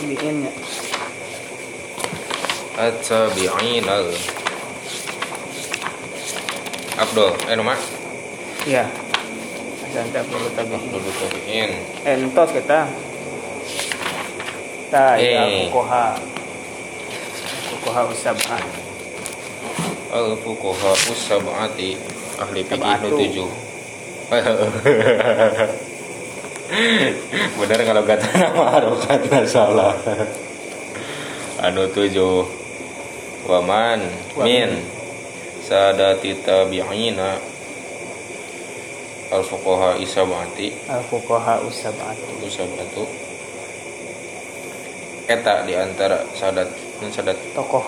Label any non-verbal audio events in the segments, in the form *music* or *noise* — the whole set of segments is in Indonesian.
tabiin ya at-tabi'in al Abdul eh nama iya ada perlu tabiin? Abdul tabi'in entos kita. Ta Eh. ya fukoha fukoha usabah. Al fuqaha usabati. Ahli fikih tujuh *laughs* bener kalau kata nama harokat salah anu tujuh waman min. Sadati tabi'ina. Al fuqaha isabati. Al fukoha usabah usabatu eta di antara sadat dan sadat? Tokoh.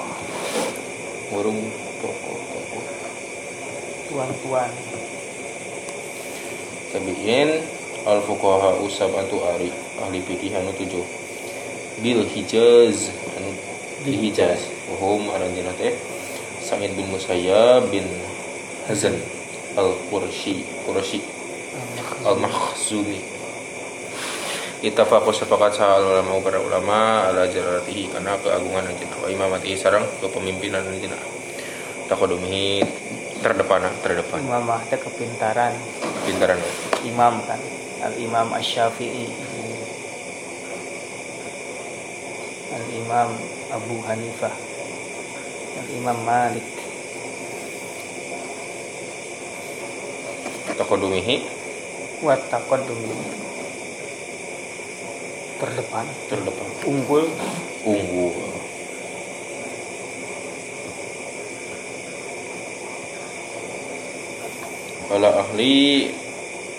Burung tokoh tokoh. Tuan-tuan. Tabiin al fuqaha usabatu ari ahli fikih anu tujuh. Bil hijaz anu di hijaz. Wahum aranjina teh Sa'id bin Musayyab bin Hazan al Qurshi. Qurshi al Makhzumi Itafaqu sepakat sahal ulama para ulama ala jalalatihi karena keagungan anjeunna wa imamati sareng kepemimpinan anjeunna taqadumihi terdepan terdepan. Imamah teh kepintaran. Pintaran imam kan al imam asy-syafi'i al imam Abu Hanifah al imam Malik. Taqadumihi? Wa taqaddumi terdepan. Terdepan. Unggul. Unggul. Ala ahli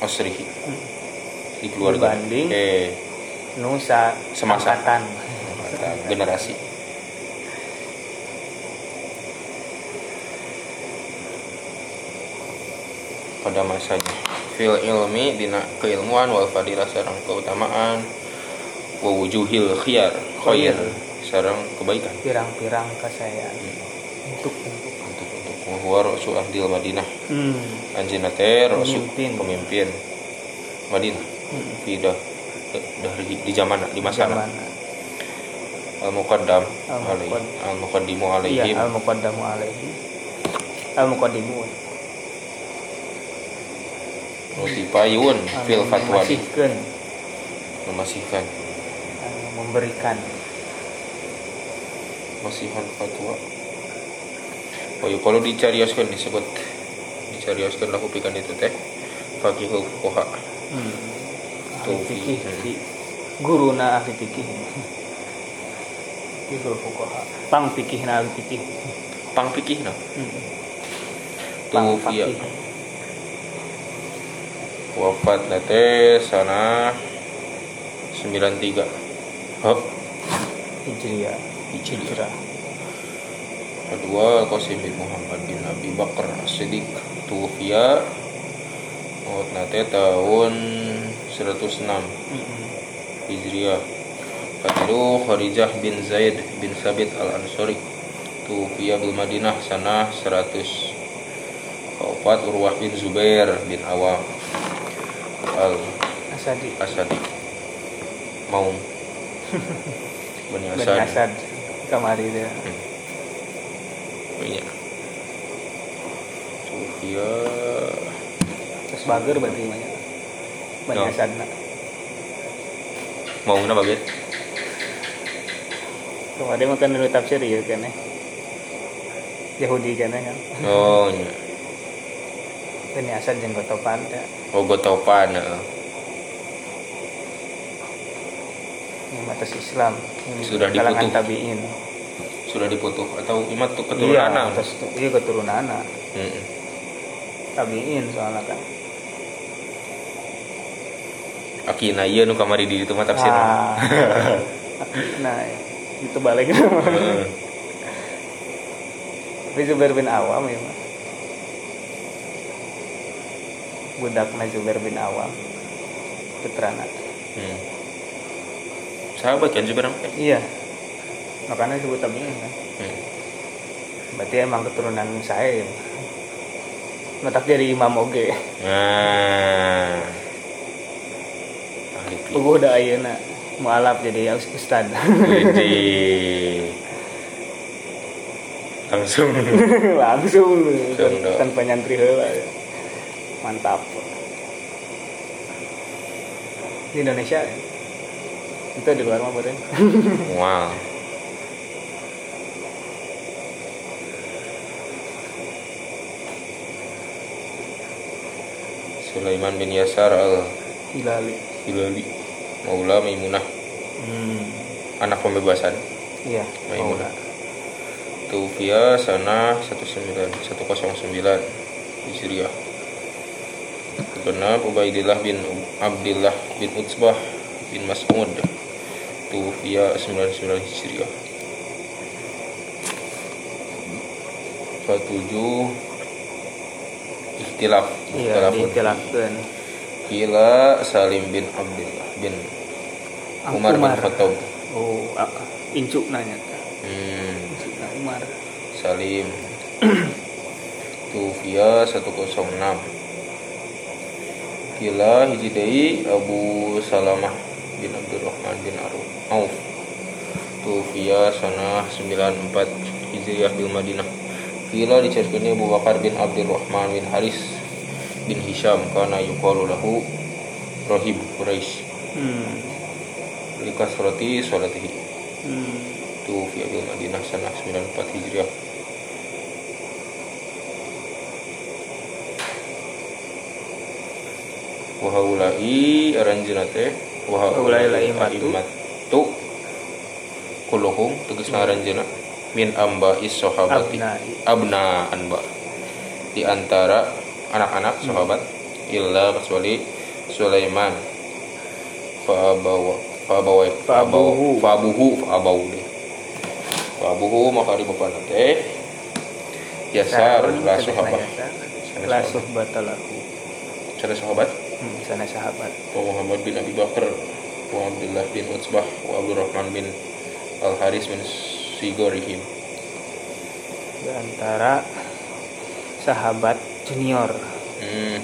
asrihi di keluarga. Dibanding eh nusa Semasa. angkatan. Kata generasi. Pada masanya. Fil ilmi dina keilmuan wal fadilah sarang keutamaan wa wujuhil khiyar khair sarang kebaikan. Pirang-pirang kesayaan untuk untuk untuk. Untuk huwa rasul ahdil madinah. Hmm. anjina teh rasul Pemimpin. pemimpin madinah Hmm. fidah dari di zaman di masa Zaman. al muqaddam alaihi al muqaddimu iya alaihim al muqaddamu alaihi. Al muqaddimu nutipayun fil fatwa. di memasihkan. Memasihkan memberikan. Masihan fatwa. Oh iya kalau dicarioskan disebut. Dicarioskan lahu pikan itu teh. Fakihul fuqaha hmm. Ahli fikih hmm. di guruna ahli fikih. Fikih fuqaha. Pang fikih ahli fikih. Pang fikih nah hmm. Pang fakih. wafat nate sana 93 oh hijriah. Hijriah. kedua Qasim bin Muhammad bin Abi Bakar As-Siddiq. Tufiya maut nate tahun 106 Hmm. Hijriah. Katilu Kharijah bin Zaid bin Sabit al-Ansori. Tufiya bil Madinah sana 100 Kaopat Urwah bin Zubair bin Awam. Al asadi. Asadi. Mau *laughs* Bani Bani Asad. Asad. Kamari dia. Banyak Tufiya terus bager berarti banyak Bani No. Mau na bagit kemarin makan dulu tafsir ya kan eh Yahudi kan kan Oh nya Bani Asad yang gotopan ya. Oh gotopan heeh. yang atas Islam yang Sudah kalangan diputuh. tabiin Sudah diputuh atau imat tuh iya keturunan atas iya keturunan Heeh. tabiin soalnya kan Akina ieu nu kamari di ditu mah tafsir. Ah. *laughs* nah itu balik *laughs* Heeh. tapi Zubair bin Awam ya mah budakna Zubair bin Awam putrana Hmm. Sahabat kan Zubair kan? iya makanya disebut tabiin kan Hmm. berarti emang keturunan saya ya Ngetak dari Imam Oge Nah. Ugo da ayeuna mualaf jadi ustad. Widih. *laughs* langsung. Langsung. Langsung, tanpa nyantri heula. Mantap. Di Indonesia itu di luar mah beureun. *laughs* Wow Sulaiman bin Yasar al Hilali Hilali Maula Maimunah. Hmm. anak pembebasan. Iya Maimunah. Tufia sana 19 109 Hijriah. Genap Ubaidillah bin Abdillah bin Utsbah bin Mas'ud. Tufia 99 Hijriah. 47 Ikhtilaf. Iya Ikhtilafun. Kila Salim bin Abdullah bin Umar, bin Khattab. Oh ah, incu nanya. Hmm. incu Umar. Salim. Tufia 106 Kila hiji deui Abu Salamah bin Abdurrahman bin Aruf. Auf. Tufia sana 94 Hijriah bil Madinah. Kila diceritakan Abu Bakar bin Abdurrahman bin Haris bin Hisham karena yuqalu lahu Rohib Quraisy hmm. likasrati sholatihi Hmm. Tufia bil Madinah sana 94 Hijriah. Wahaulai aranjeuna teh Wahaulai laimatu. tu kulluhum tegasna aranjeuna min amba is sahabati abna anba di antara anak-anak sahabat illa kecuali Sulaiman. Fa bawa fa bawa fa Faabuhu. fa abuhu fa abau deh. Fa abuhu maka di bapak teh yasar Sarun la tegasna sahabat. Yasar. Sana la sahabat. suhbatalahu cara sahabat hmm, sana sahabat. Wa Muhammad bin Abi Bakar wa Abdullah bin Utsbah wa Abdurrahman bin Al Haris bin Sigorihim. Di antara sahabat junior. Hmm.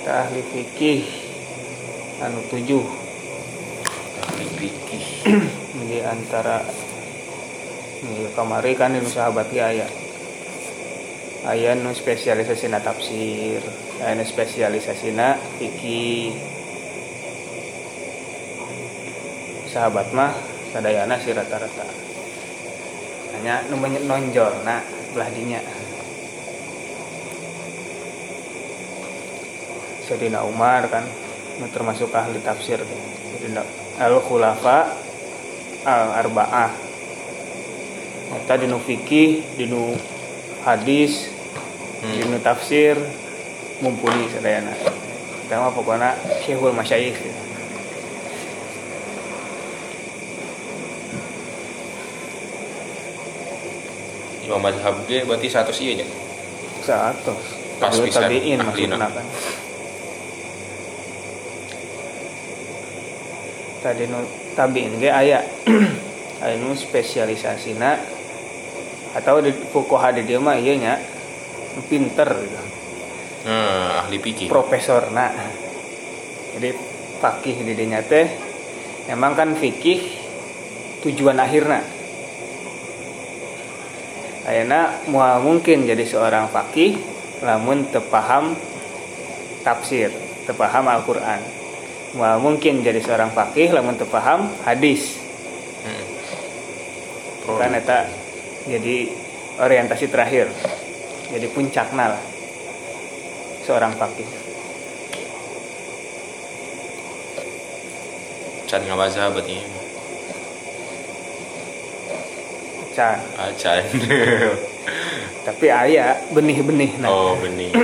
Eta ahli fikih. Anu tujuh. Ahli fikih. *clears throat* Di antara ini kamari kan ini sahabat ge aya aya nu spesialisasina tafsir aya nu spesialisasina fikih. Sahabat mah sadayana si rata-rata hanya nu menonjol nah belah dinya Sayyidina Umar kan termasuk ahli tafsir. Sayyidina al khulafa al arbaah Eta dinu fikih dinu hadis Hmm. dinu tafsir mumpuni sadayana. Mah pokoknya syekhul masyayikh Imam Madhab ge berarti satu sih nya satu Pas pisan, tabi'in ahlina. maksudna kan tadi nu tabiin ge aya *clears throat* aya nu spesialisasina atau di fuqaha di dia mah ieu nya pinter gitu. nah ahli fikih. Profesor nah jadi fakih di dinya teh emang kan fikih tujuan akhirnya Ayeuna moal mungkin jadi seorang fakih lamun tepaham tafsir tepaham Al-Qur'an. Moal mungkin jadi seorang fakih lamun tepaham hadis. Hmm. kan eta jadi orientasi terakhir jadi puncakna lah seorang fakih can ngabaza berarti can acan *laughs* tapi aya benih-benih nah. Oh benih. *clears throat*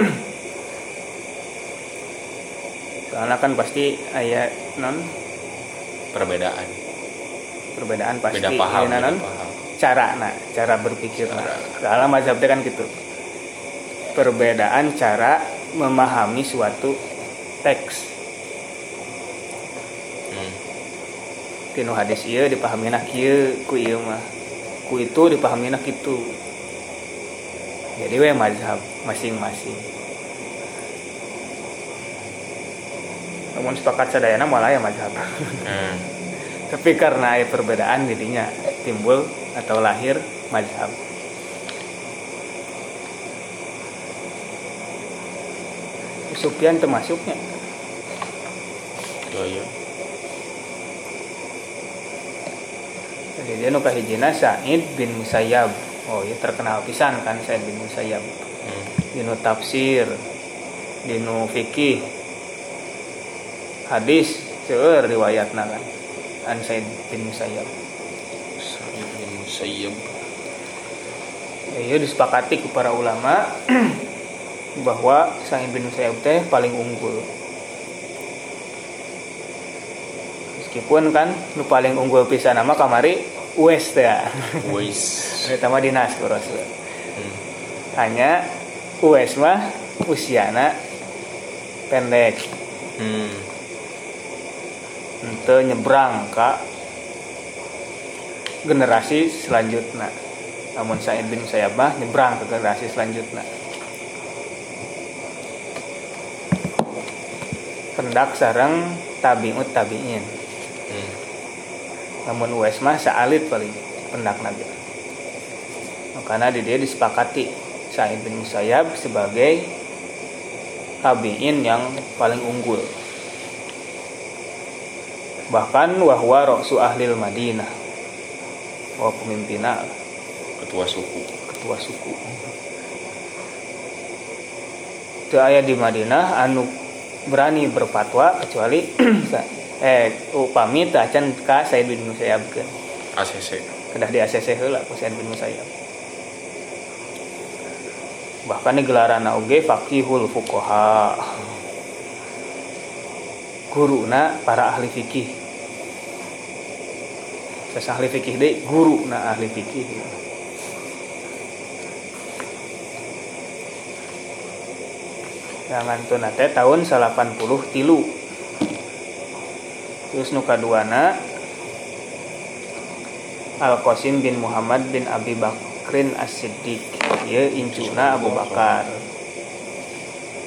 Soalnya kan pasti aya non? Perbedaan. Perbedaan pasti beda paham beda non? paham. Cara nah cara berpikir nah. Cara. soalnya mazhab teh kan gitu. Perbedaan cara memahami suatu teks. Hmm. tinu hadis ieu dipahami nak ieu ku ieu mah ku itu dipahami nak itu. Jadi we mazhab masing-masing. Namun sepakat sadayana malah ya mazhab. Hmm. *laughs* tapi karena ada perbedaan jadinya timbul atau lahir mazhab. Sufyan termasuknya. Oh iya jadi dia nuka hijina Sa'id bin Musayyab. Oh ya terkenal pisan kan Sa'id bin Musayyab. Hmm. dinu tafsir dinu fikih hadis seueur riwayatna kan an Sa'id bin Musayyab. Sa'id bin Musayyab. Ya disepakati ku para ulama *clears throat* bahwa Sa'id bin Musayyab teh paling unggul. Meskipun kan nu paling unggul pisan nama kamari Teh ya. Wais *laughs* terutama dinas ku Rasul hmm. hanya Uwais mah usiana pendek hmm. ente nyebrang ke generasi selanjutnya namun Sa'id bin mah nyebrang ke generasi selanjutnya pendak sarang tabiut tabiin hmm. Namun Uwais mah saalit paling pendak nabi. Karena di dia disepakati Sa'id bin Musayyab sebagai tabiin yang paling unggul. Bahkan wahwa roksu ahlil Madinah. Wah pemimpinnya ketua suku. Ketua suku. Itu ayah di Madinah anu berani berfatwa kecuali *clears throat* eh upami tacan ka Said bin Musayyab ke? ACC kedah di ACC heula ku Said bin Musayyab. Bahkan di gelaran oge fakihul fuqaha. Guruna para ahli fikih. Terus ahli fikih deh guru na ahli fikih. Jangan tuh nate tahun 80 tilu terus nuka duana Al Qasim bin Muhammad bin Abi Bakrin As-Siddiq. Ya incuna Abu Bakar.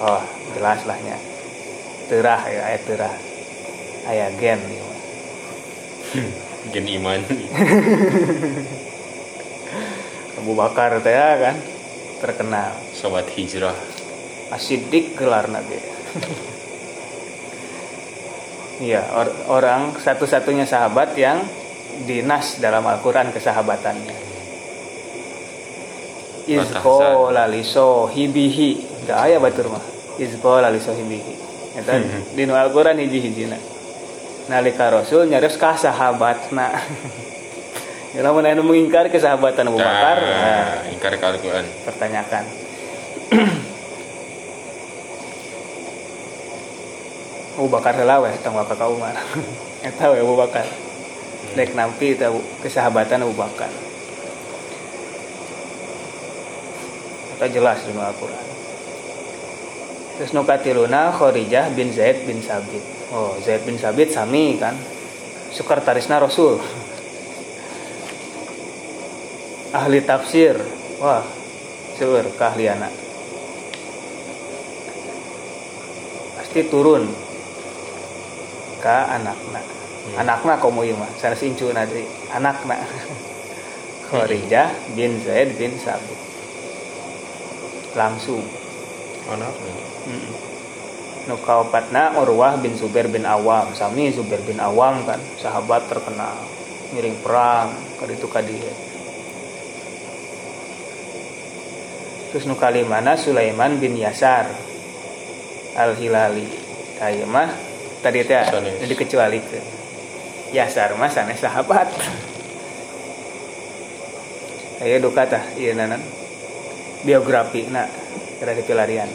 Oh jelas lahnya terah ya ayat terah. Ayat gen. *laughs* Gen iman. *laughs* Abu Bakar teh ya kan? Terkenal. Sobat hijrah. Asidik gelar nabi *laughs* Iya, or- orang satu-satunya sahabat yang dinas dalam Al-Quran kesahabatannya. Izko laliso hibihi, gak aya batur mah. Izko laliso hibihi. Eta Hmm. di Al-Quran hiji-hijina. Nalika Rasul nyaris ka sahabatna. *laughs* Ya lamun anu mengingkar kesahabatan Abu Bakar, nah, nah, ingkar ke Al-Quran pertanyakan. *clears throat* *laughs* Abu Bakar heula weh bapak Umar. Eta we Abu Bakar. Dek nampi tahu kesahabatan Abu Bakar. Eta jelas di Al-Qur'an. Terus nu katiluna Kharijah bin Zaid bin Sabit. Oh, Zaid bin Sabit sami kan. Sekretarisna Rasul. *laughs* Ahli tafsir. Wah, seueur keahliana. Pasti turun ke anakna. Anakna komo ieu mah, sanes incuna deui. Anakna. *laughs* Kharijah bin Zaid bin Sabit. Langsung anaknya Mm. Nu kaopatna Urwah bin Zubair bin Awam, sami Zubair bin Awam kan, sahabat terkenal, ngiring perang ka ditu ka dieu. Terus nu kalimana Sulaiman bin Yasar Al Hilali. Tah mah tadi teh Sanes. dikecualikeun. Yasar mah sanes sahabat. Aya duka tah ieu nanan biografi na kira dipilarian.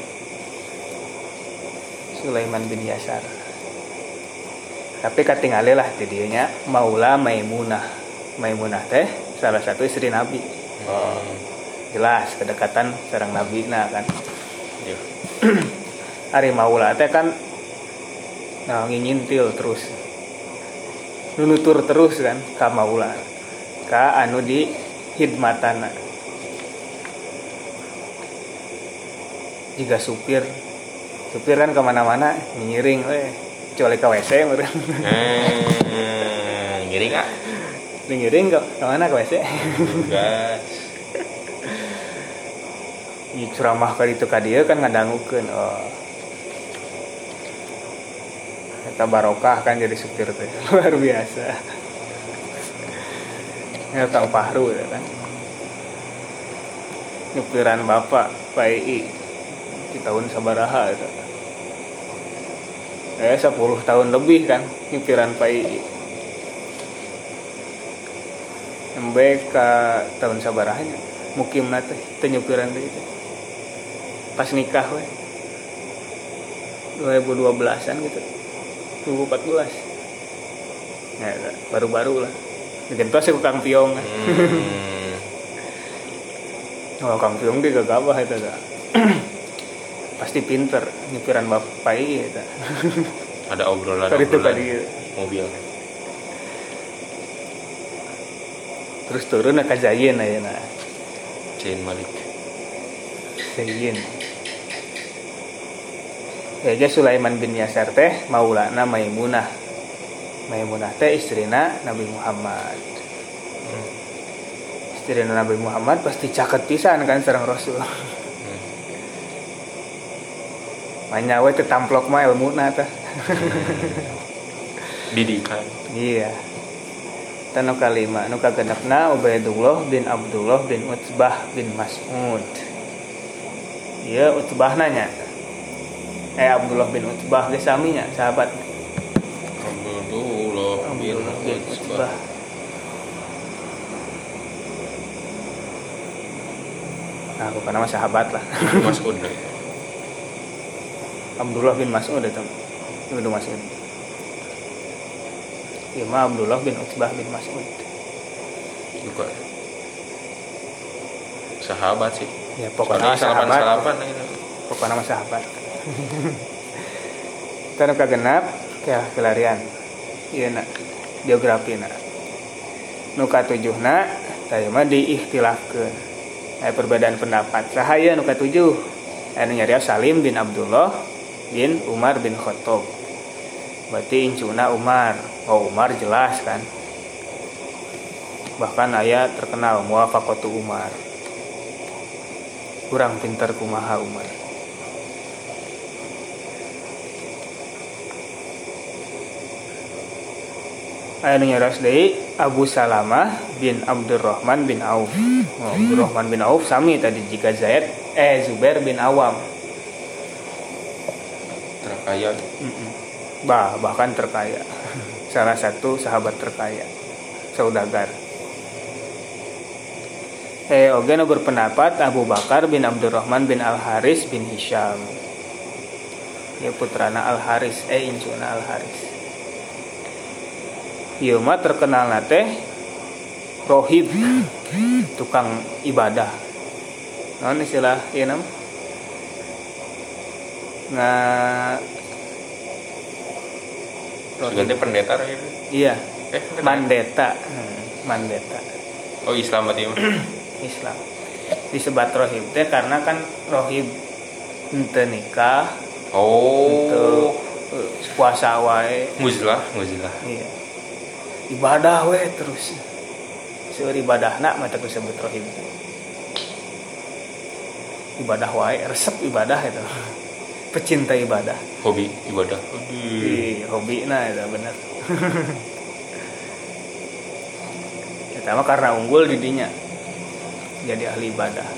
Sulaiman bin Yasar tapi katingali lah di dianya Maula Maimunah Maimunah teh salah satu istri Nabi hmm. jelas kedekatan sareng Nabi nah kan *clears throat* ya Ari Maula teh kan nah, ngingintil terus. Nunutur terus kan ka Maula. Ka anu di hidmatana jika supir. Supir kan ke mana-mana ngiring we kecuali ke WC meureun Hmm, ngiring ah. ngiring ke ke mana ke WC Gas. Ceramah kali itu dia kan ngadangukeun oh kita barokah kan jadi supir teh *laughs* luar biasa. Ya tang pahru ya kan. Nyupiran bapak Pak Ii. Di tahun sabaraha itu. Eh 10 tahun lebih kan nyupiran Pak ke tahun sabarahnya mukim nate teh nyupiran teh itu. Pas nikah we 2012an gitu 2014 ya baru-baru lah bikin tos aku Kang Piong. Hmm. oh Kang Piong dia gagabah itu dah *clears throat* pasti pinter nyupiran bapak iya itu *laughs* Ada obrolan tadi itu obrolan tadi mobil. terus turun ke Zayin aja nah Zain Malik. Zayin ya aja Sulaiman bin Yasar teh maulana Maimunah Maimunah teh istrina Nabi Muhammad Hmm. istrina Nabi Muhammad pasti caket pisan kan sareng Rasul Hmm. *laughs* Manyawe teh tamplok mah ilmuna teh *laughs* Didikan. Iya. Tanu kalima, nu kagenepna Ubaidullah bin Abdullah bin Utbah bin Mas'ud. Iya, Utbah nanya. Eh Abdullah bin Utbah ge saminya sahabat. Abdullah bin Utbah. Utbah. Nah, bukan nama sahabat lah. Mas'ud lah. Abdullah bin Mas'ud itu. Ibnu Mas'ud. Iya, mah Abdullah bin Utbah bin Mas'ud. Juga. Sahabat sih. Ya, pokoknya Soalnya salapan sahabat. salapan gitu. pokoknya sahabat *laughs* Terus kagenap ya kelarian. Iya nak. Biografi nak. Nuka tujuh nak. Tadi mah diikhtilafkan eh, perbedaan pendapat. Sahaya nuka tujuh. Anu nyarios Salim bin Abdullah bin Umar bin Khattab. Berarti incuna Umar. Oh Umar jelas kan? Bahkan ayat terkenal muwafaqatu Umar. Kurang pintar kumaha Umar Anu nyaras deui Abu Salamah bin Abdurrahman bin Auf. Oh, Abdurrahman bin Auf sami tadi jika Zaid eh Zubair bin Awam. Terkaya. Bah, bahkan terkaya. *laughs* Salah satu sahabat terkaya. Saudagar. Eh, oge nu berpendapat Abu Bakar bin Abdurrahman bin Al Haris bin Hisham. Ya putrana Al Haris, eh incuna Al Haris. Ieu mah terkenal nate rohib tukang ibadah. Naon istilah ieu nama? Nga Sebenarnya pendeta gitu. Iya, Eh, mandeta. Hmm, mandeta. Oh Islam berarti mah. *clears throat* Islam disebat rohib teh karena kan rohib ente nikah Oh. ente eh, puasa wae Muzilah, muzilah. iya ibadah we terus. Seur ibadah nak mata disebut rohib teh. ibadah wae resep ibadah itu. *laughs* Pecinta ibadah. Hobi ibadah. di hobi nah itu bener. *laughs* Pertama karena unggul didinya jadi ahli ibadah.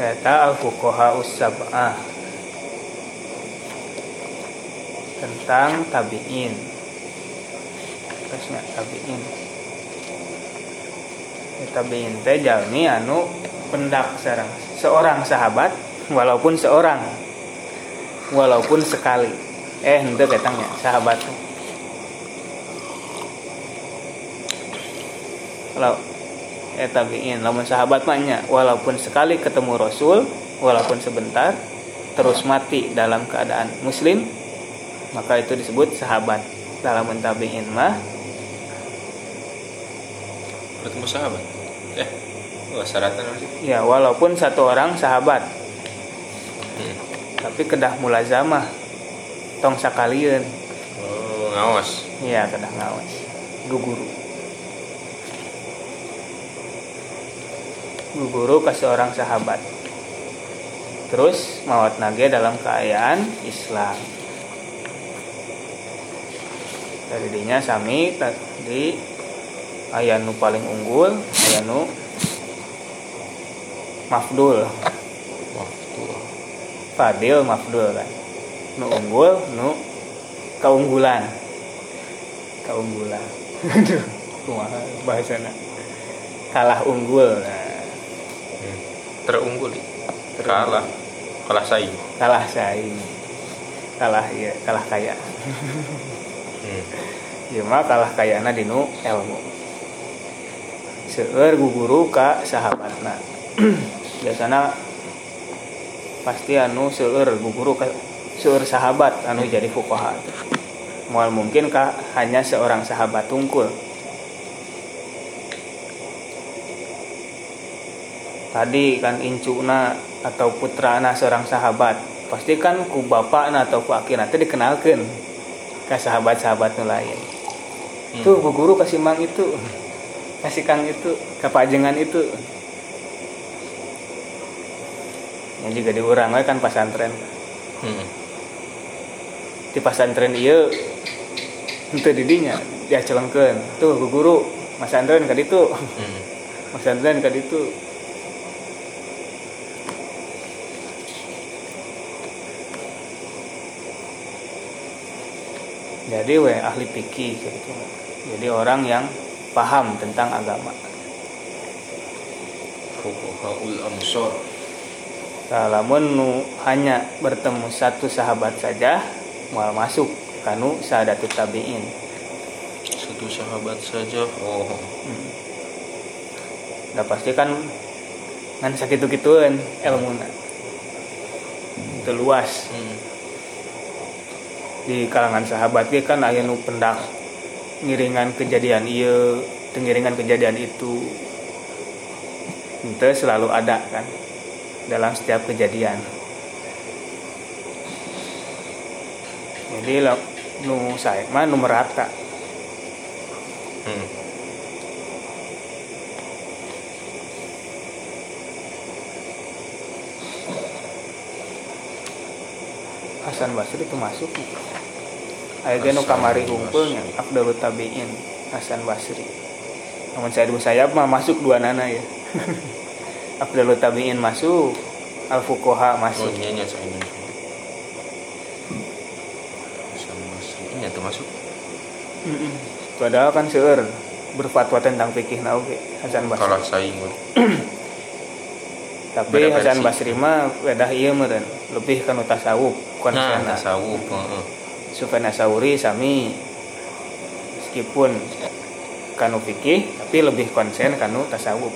Kata al fuqaha usabah tentang tabiin. Terusnya tabiin. Ya, tabiin teh jalmi anu pendak sareng seorang sahabat walaupun seorang. Walaupun sekali. Eh ente katanya sahabat. Kalau eh tabiin. Lamun sahabat mahnya walaupun sekali ketemu Rasul walaupun sebentar terus mati dalam keadaan muslim maka itu disebut sahabat. Dalam tabiin mah. Bertemu sahabat. Eh, wah syaratnya ya walaupun satu orang sahabat. Hmm. tapi kedah mulazamah. Tong sakalian. Oh ngawas. Iya kedah ngawas. Guguru guguru ke seorang sahabat. Terus mawat nage dalam keadaan Islam dari dinya sami di ayah nu paling unggul ayah nu mafdul. Maftul. fadil mafdul kan? Nu unggul nu keunggulan. Keunggulan. *laughs* Kumaha bahasana kalah unggul. Nah Hmm. terunggul kalah. Kalah saing. Kalah saing. Kalah ya kalah kaya *laughs* mah kalah kayana dinu ilmu. Seueur guguru ka sahabatna. *clears throat* Biasana pasti anu seueur guguru ka sahabat anu jadi fuqaha. Moal mungkin ka hanya seorang sahabat tungkul. Tadi kan incuna atau putrana seorang sahabat pasti kan ku bapakna atau ku teh dikenalkan ke sahabat-sahabat lain. Hmm. tuh bu guru kasih mang itu. Kasih kang itu. Kepajengan itu. Yang juga diurang we kan pasantren Hmm. di pasantren iya. Itu didinya dia celengkeun tuh bu guru pasantren ka ditu. Hmm. pasantren ka ditu jadi we ahli fikih gitu. Jadi orang yang paham tentang agama. Salamun nu hanya bertemu satu sahabat saja mau masuk kanu sahadatut tabiin. Satu sahabat saja. Oh. Udah pasti kan ngan sakit gituan ilmu itu luas. Hmm. Di kalangan sahabat ge kan aya nu pendak ngiringan kejadian iya tengiringan kejadian itu. Itu selalu ada kan dalam setiap kejadian. Jadi lo- nu saya mah nu merata. Hmm. Hasan Basri itu masuk Hasan kamari unggulnya Afdalut Tabiin Hasan Basri namun saya dulu saya mah masuk dua nana ya *laughs* Afdalut Tabiin masuk Al Fuqaha oh masuk iya saya ini Hasan Basri ini tuh masuk Mm-mm. padahal kan seueur berfatwa tentang fikih na oge Hasan Basri kalah saing we. tapi beda Hasan. Basri mah beda ieu meureun lebih kanu tasawuf nah konsen tasawuf heeh. Sufyan Asauri sami. Meskipun kanu fikih tapi lebih konsen kanu tasawuf.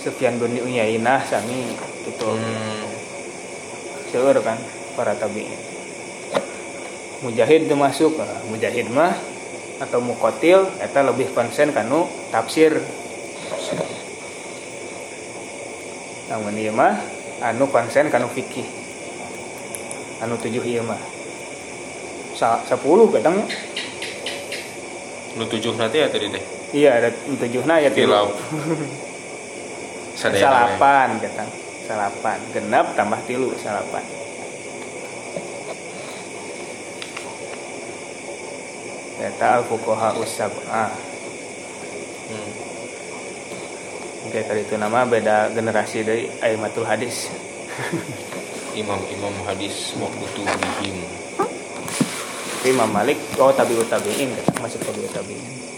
Sufyan bin Uyainah sami gitu. Hmm. seueur kan para tabi'in. Mujahid teu masuk. Nah, Mujahid mah atau Muqatil eta lebih konsen kanu tafsir. Namun ieu mah anu konsen kanu fikih. Anu tujuh ieu mah sepuluh kadang. Nu tujuh nanti ya tadi teh? Iya ada tujuhna ya tilu tilau sadaya salapan kata. Salapan genap tambah tilu salapan Eta al fuqaha usab'ah hmm. Oke kali itu nama beda generasi dari aimatul hadis. *laughs* Imam-imam hadis waktu bihim Imam Malik. Oh tabiut tabiin. Masuk tabiut tabiin